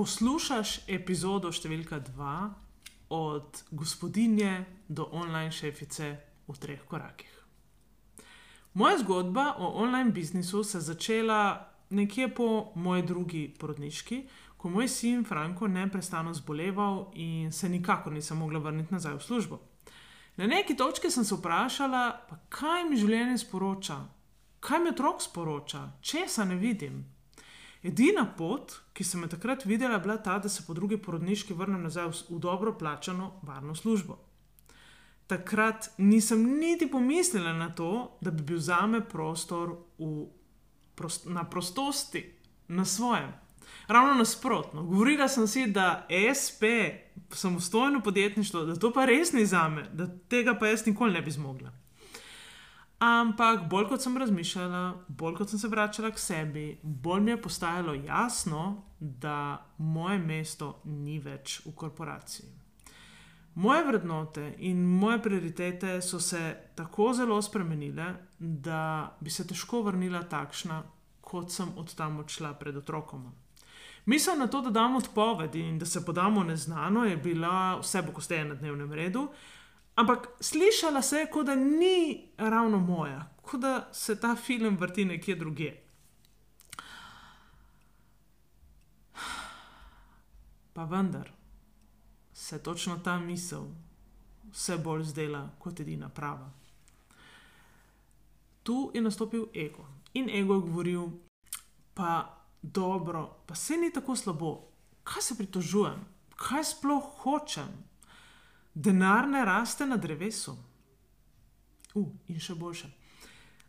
Poslušaš epizodo številka 2 od gospodinje do online šefice v treh korakih. Moja zgodba o online biznisu se je začela nekje po moji drugi porodniški, ko moj sin Franko neustano zboleval in se nikakor nisem mogla vrniti nazaj v službo. Na neki točki sem se vprašala, kaj mi življenje sporoča, kaj mi otrok sporoča, česa ne vidim. Edina pot, ki sem jo takrat videla, je bila ta, da se po drugi porodniški vrnem nazaj v, v dobro plačano varno službo. Takrat nisem niti pomislila na to, da bi bil za me prostor v, prost, na prostosti, na svojem. Ravno nasprotno, govorila sem si, da je SP, samostojno podjetništvo, da to pa res ni za me, da tega pa jaz nikoli ne bi zmogla. Ampak bolj kot sem razmišljala, bolj kot sem se vračala k sebi, bolj mi je postajalo jasno, da moje mesto ni več v korporaciji. Moje vrednote in moje prioritete so se tako zelo spremenile, da bi se težko vrnila takšna, kot sem od tam odšla pred otrokom. Misel na to, da damo odpovedi in da se podamo neznano, je bila vse pokosteje na dnevnem redu, Ampak slišala se je, kot da ni ravno moja, kot da se ta film vrti nekje druge. Pa vendar se je točno ta misel vse bolj zdela kot edina prava. Tu je nastopil ego in ego je govoril, pa dobro, pa se ni tako slabo, kaj se pritožujem, kaj sploh hočem, denar ne raste na drevesu. Uh, in še boljše.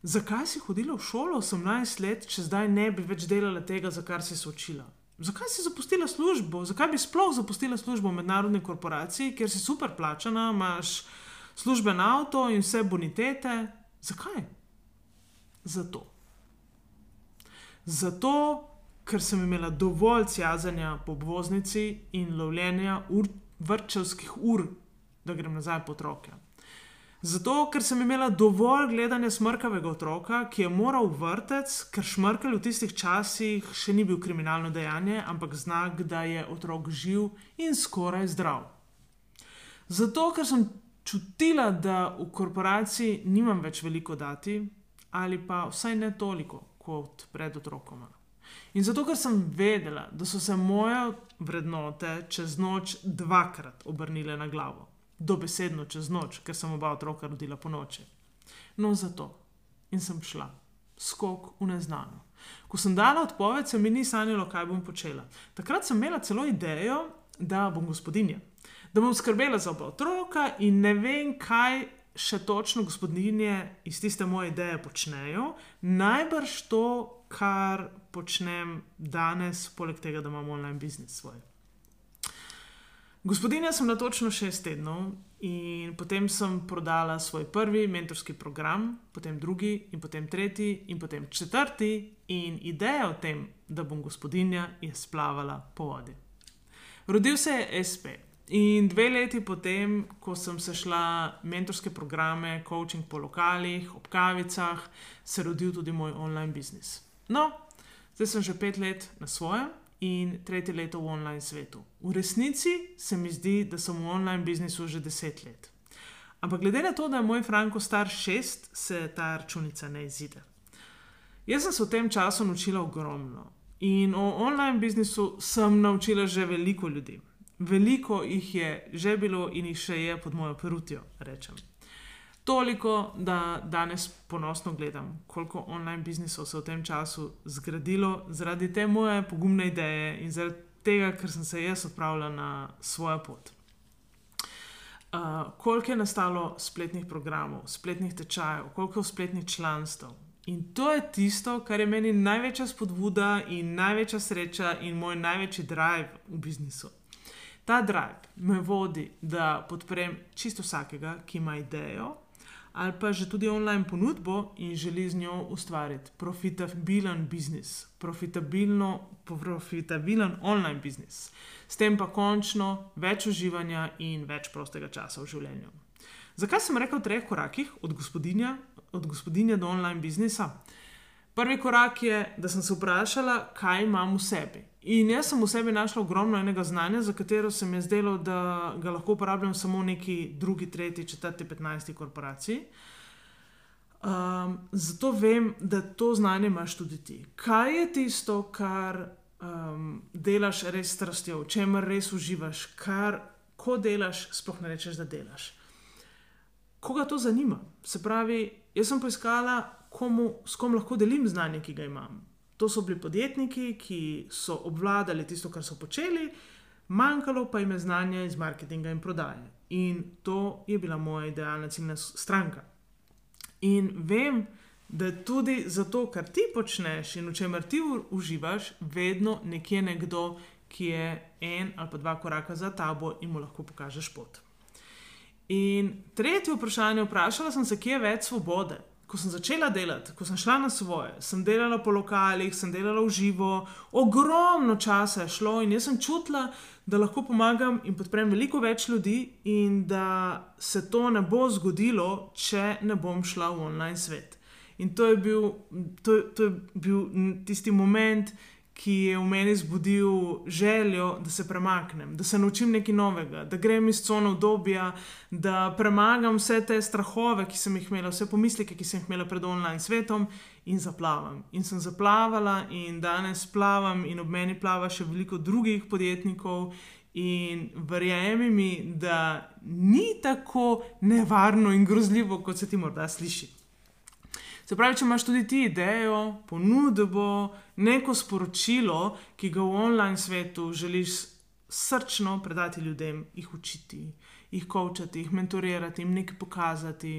Zakaj si hodila v šolo 18 let, če zdaj ne bi več delala tega, za kar si se učila? Zakaj si zapustila službo? Zakaj bi sploh zapustila službo v mednarodni korporaciji, kjer si super plačana, imaš služben avto in vse bonitete? Zakaj? Zato. Zato, ker sem imela dovolj cjazanja po obvoznici in lovljenja ur, vrčevskih ur da grem nazaj po otroke. Zato, ker sem imela dovolj gledanja smrkavega otroka, ki je moral v vrtec, ker šmrkal v tistih časih še ni bil kriminalno dejanje, ampak znak, da je otrok živ in skoraj zdrav. Zato, ker sem čutila, da v korporaciji nimam več veliko dati, ali pa vsaj ne toliko kot pred otrokoma. In zato, ker sem vedela, da so se moje vrednote čez noč dvakrat obrnile na glavo dobesedno čez noč, ker sem oba otroka rodila po noči. No, zato in sem šla, skok v neznano. Ko sem dala odpoved, se mi ni sanjalo, kaj bom počela. Takrat sem imela celo idejo, da bom gospodinja, da bom skrbela za oba otroka in ne vem, kaj še točno gospodinje iz tiste moje ideje počnejo. Najbrž to, kar počnem danes, poleg tega, da imam online biznis svoj. Gospodinja sem na točno šest tednov in potem sem prodala svoj prvi mentorski program, potem drugi in potem tretji in potem četrti in ideja o tem, da bom gospodinja, je splavala po vodi. Rodil se je SP in dve leti potem, ko sem se šla mentorske programe, coaching po lokalih, ob kavicah, se je rodil tudi moj online biznis. No, zdaj sem že pet let na svojem in tretje leto v online svetu. V resnici se mi zdi, da sem v online biznisu že deset let. Ampak glede na to, da je moj Franko star šest, se ta računica ne izide. Jaz sem se v tem času naučila ogromno in o online biznisu sem naučila že veliko ljudi. veliko jih je že bilo in jih še je pod mojo perutjo, rečem. Toliko, da danes ponosno gledam, koliko online biznisov se je v tem času zgradilo zaradi te moje pogumne ideje in zaradi tega, ker sem se jaz odpravila na svojo pot. Uh, koliko je nastalo spletnih programov, spletnih tečajev, koliko je spletnih članstv. In to je tisto, kar je meni največja spodbuda in največja sreča in moj največji drive v biznisu. Ta drive me vodi, da podprem čisto vsakega, ki ima idejo, ali pa že tudi online ponudbo in želi z njo ustvariti profitabilen biznis, profitabilen online biznis, s tem pa končno več uživanja in več prostega časa v življenju. Zakaj sem rekel v treh korakih, od gospodinja, od gospodinja do online biznisa? Prvi korak je, da sem se vprašala, kaj imam v sebi. In jaz sem v sebi našla ogromno enega znanja, za katero se mi je zdelo, da ga lahko uporabljam samo v neki drugi, tretji, četrti, petnajsti korporaciji. Um, zato vem, da to znanje imaš tudi ti. Kaj je tisto, kar um, delaš res strastjo, v čemer res uživaš, kar ko delaš, sploh ne rečeš, da delaš. Koga to zanima? Se pravi, jaz sem poiskala, komu, s kom lahko delim znanje, ki ga imam. To so bili podjetniki, ki so obvladali tisto, kar so počeli, manjkalo pa jim je znanje iz marketinga in prodaje. In to je bila moja idealna ciljna stranka. In vem, da tudi zato, kar ti počneš in v čemer ti uživaš, vedno nekje nekdo, ki je en ali pa dva koraka za tabo in mu lahko pokažeš pot. In tretje vprašanje, vprašala sem se, kje je več svobode ko sem začela delati, ko sem šla na svoje, sem delala po lokalih, sem delala v živo, ogromno časa je šlo in jaz sem čutila, da lahko pomagam in podprem veliko več ljudi, in da se to ne bo zgodilo, če ne bom šla v online svet. In to je bil, to, to je bil tisti moment, ki je v meni zbudil željo, da se premaknem, da se naučim nekaj novega, da grem iz cone obdobja, da premagam vse te strahove, ki sem jih imela, vse pomisleke, ki sem jih imela pred online svetom in zaplavam. In sem zaplavala in danes plavam in ob meni plava še veliko drugih podjetnikov. In verjemi mi, da ni tako nevarno in grozljivo, kot se ti morda sliši. Se pravi, če imaš tudi ti idejo, ponudbo, neko sporočilo, ki ga v online svetu želiš srčno predati ljudem, jih učiti, jih kočati, jih mentorirati, jim nekaj pokazati,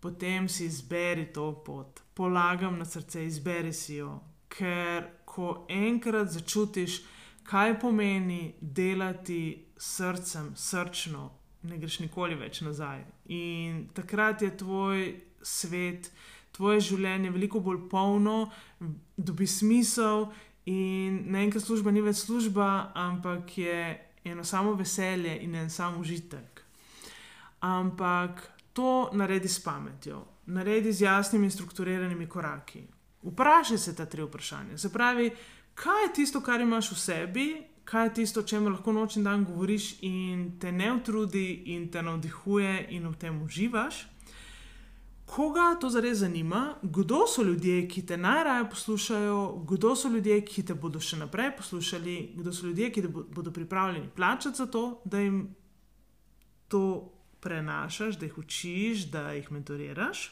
potem si izberi to pot, polagam na srce, izberi si jo. Ker ko enkrat začutiš, kaj pomeni delati srcem, srčno, ne greš nikoli več nazaj. In takrat je tvoj svet tvoje življenje veliko bolj polno, dobi smisel in naenkrat služba ni več služba, ampak je eno samo veselje in en sam užitek. Ampak to naredi s pametjo, naredi z jasnimi in strukturiranimi koraki. Vprašaj se ta tri vprašanja. Se pravi, kaj je tisto, kar imaš v sebi, kaj je tisto, o čemer lahko noč in dan govoriš in te ne utrudi in te navdihuje in v tem uživaš koga to zares zanima, kdo so ljudje, ki te najraje poslušajo, kdo so ljudje, ki te bodo še naprej poslušali, kdo so ljudje, ki te bodo pripravljeni plačati za to, da jim to prenašaš, da jih učiš, da jih mentoriraš.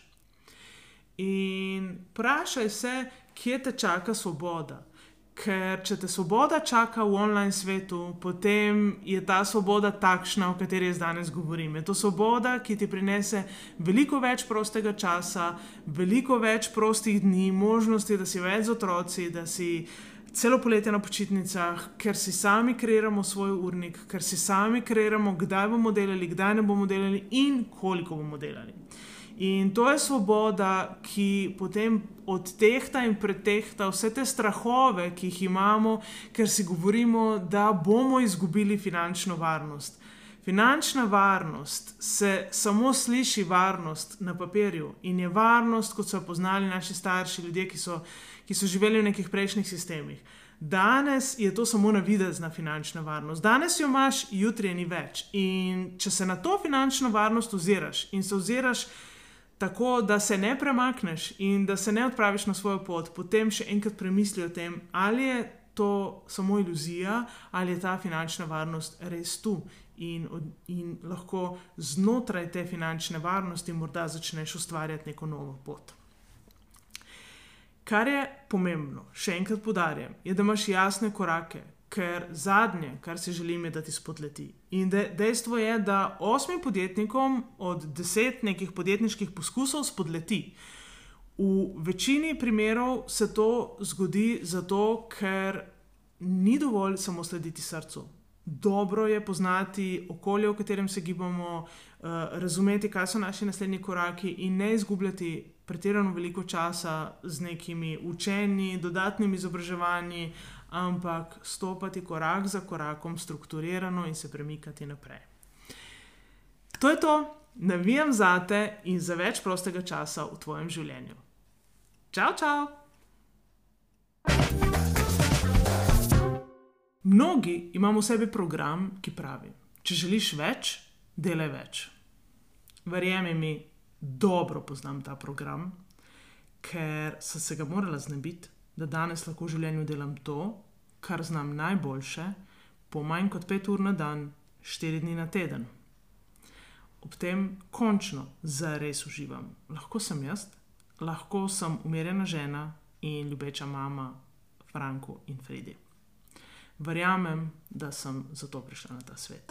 In vprašaj se, kje te čaka svoboda. Ker če te svoboda čaka v online svetu, potem je ta svoboda takšna, o kateri jaz danes govorim. Je to svoboda, ki ti prinese veliko več prostega časa, veliko več prostih dni, možnosti, da si več z otroci, da si celo poletje na počitnicah, ker si sami kreiramo svoj urnik, ker si sami kreiramo, kdaj bomo delali, kdaj ne bomo delali in koliko bomo delali. In to je svoboda, ki potem odtehta in pretehta vse te strahove, ki jih imamo, ker si govorimo, da bomo izgubili finančno varnost. Finančna varnost se samo sliši varnost na papirju in je varnost, kot so jo poznali naši starši, ljudje, ki so, ki so živeli v nekih prejšnjih sistemih. Danes je to samo navidezna finančna varnost. Danes jo imaš, jutri je ni več. In če se na to finančno varnost oziraš in se oziraš, tako da se ne premakneš in da se ne odpraviš na svojo pot, potem še enkrat premisli o tem, ali je to samo iluzija ali je ta finančna varnost res tu. In, in lahko znotraj te finančne varnosti morda začneš ustvarjati neko novo pot. Kar je pomembno, še enkrat podarjam, je, da imaš jasne korake, ker zadnje, kar si želim, je, da ti spodleti. In de, dejstvo je, da osmim podjetnikom od deset nekih podjetniških poskusov spodleti. V večini primerov se to zgodi zato, ker ni dovolj samo slediti srcu. Dobro je poznati okolje, v katerem se gibamo, uh, razumeti, kaj so naši naslednji koraki, in ne izgubljati pretirano veliko časa z nekimi učenji, dodatnimi izobraževanji, ampak stopati korak za korakom, strukturirano in se premikati naprej. To je to, navijam za te in za več prostega časa v tvojem življenju. Čau, čau! Mnogi imamo v sebi program, ki pravi: Če želiš več, delaj več. Verjemi mi, dobro poznam ta program, ker sem se ga morala znebiti, da danes lahko v življenju delam to, kar znam najboljše, po manj kot pet ur na dan, štiri dni na teden. Ob tem končno zares uživam. Lahko sem jaz, lahko sem umirjena žena in ljubeča mama Franku in Fredi. Verjamem, da sem zato prišla na ta svet.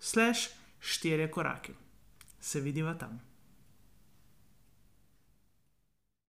www.sanjakrizan.com/slash štiri korake. Se vidiva tam.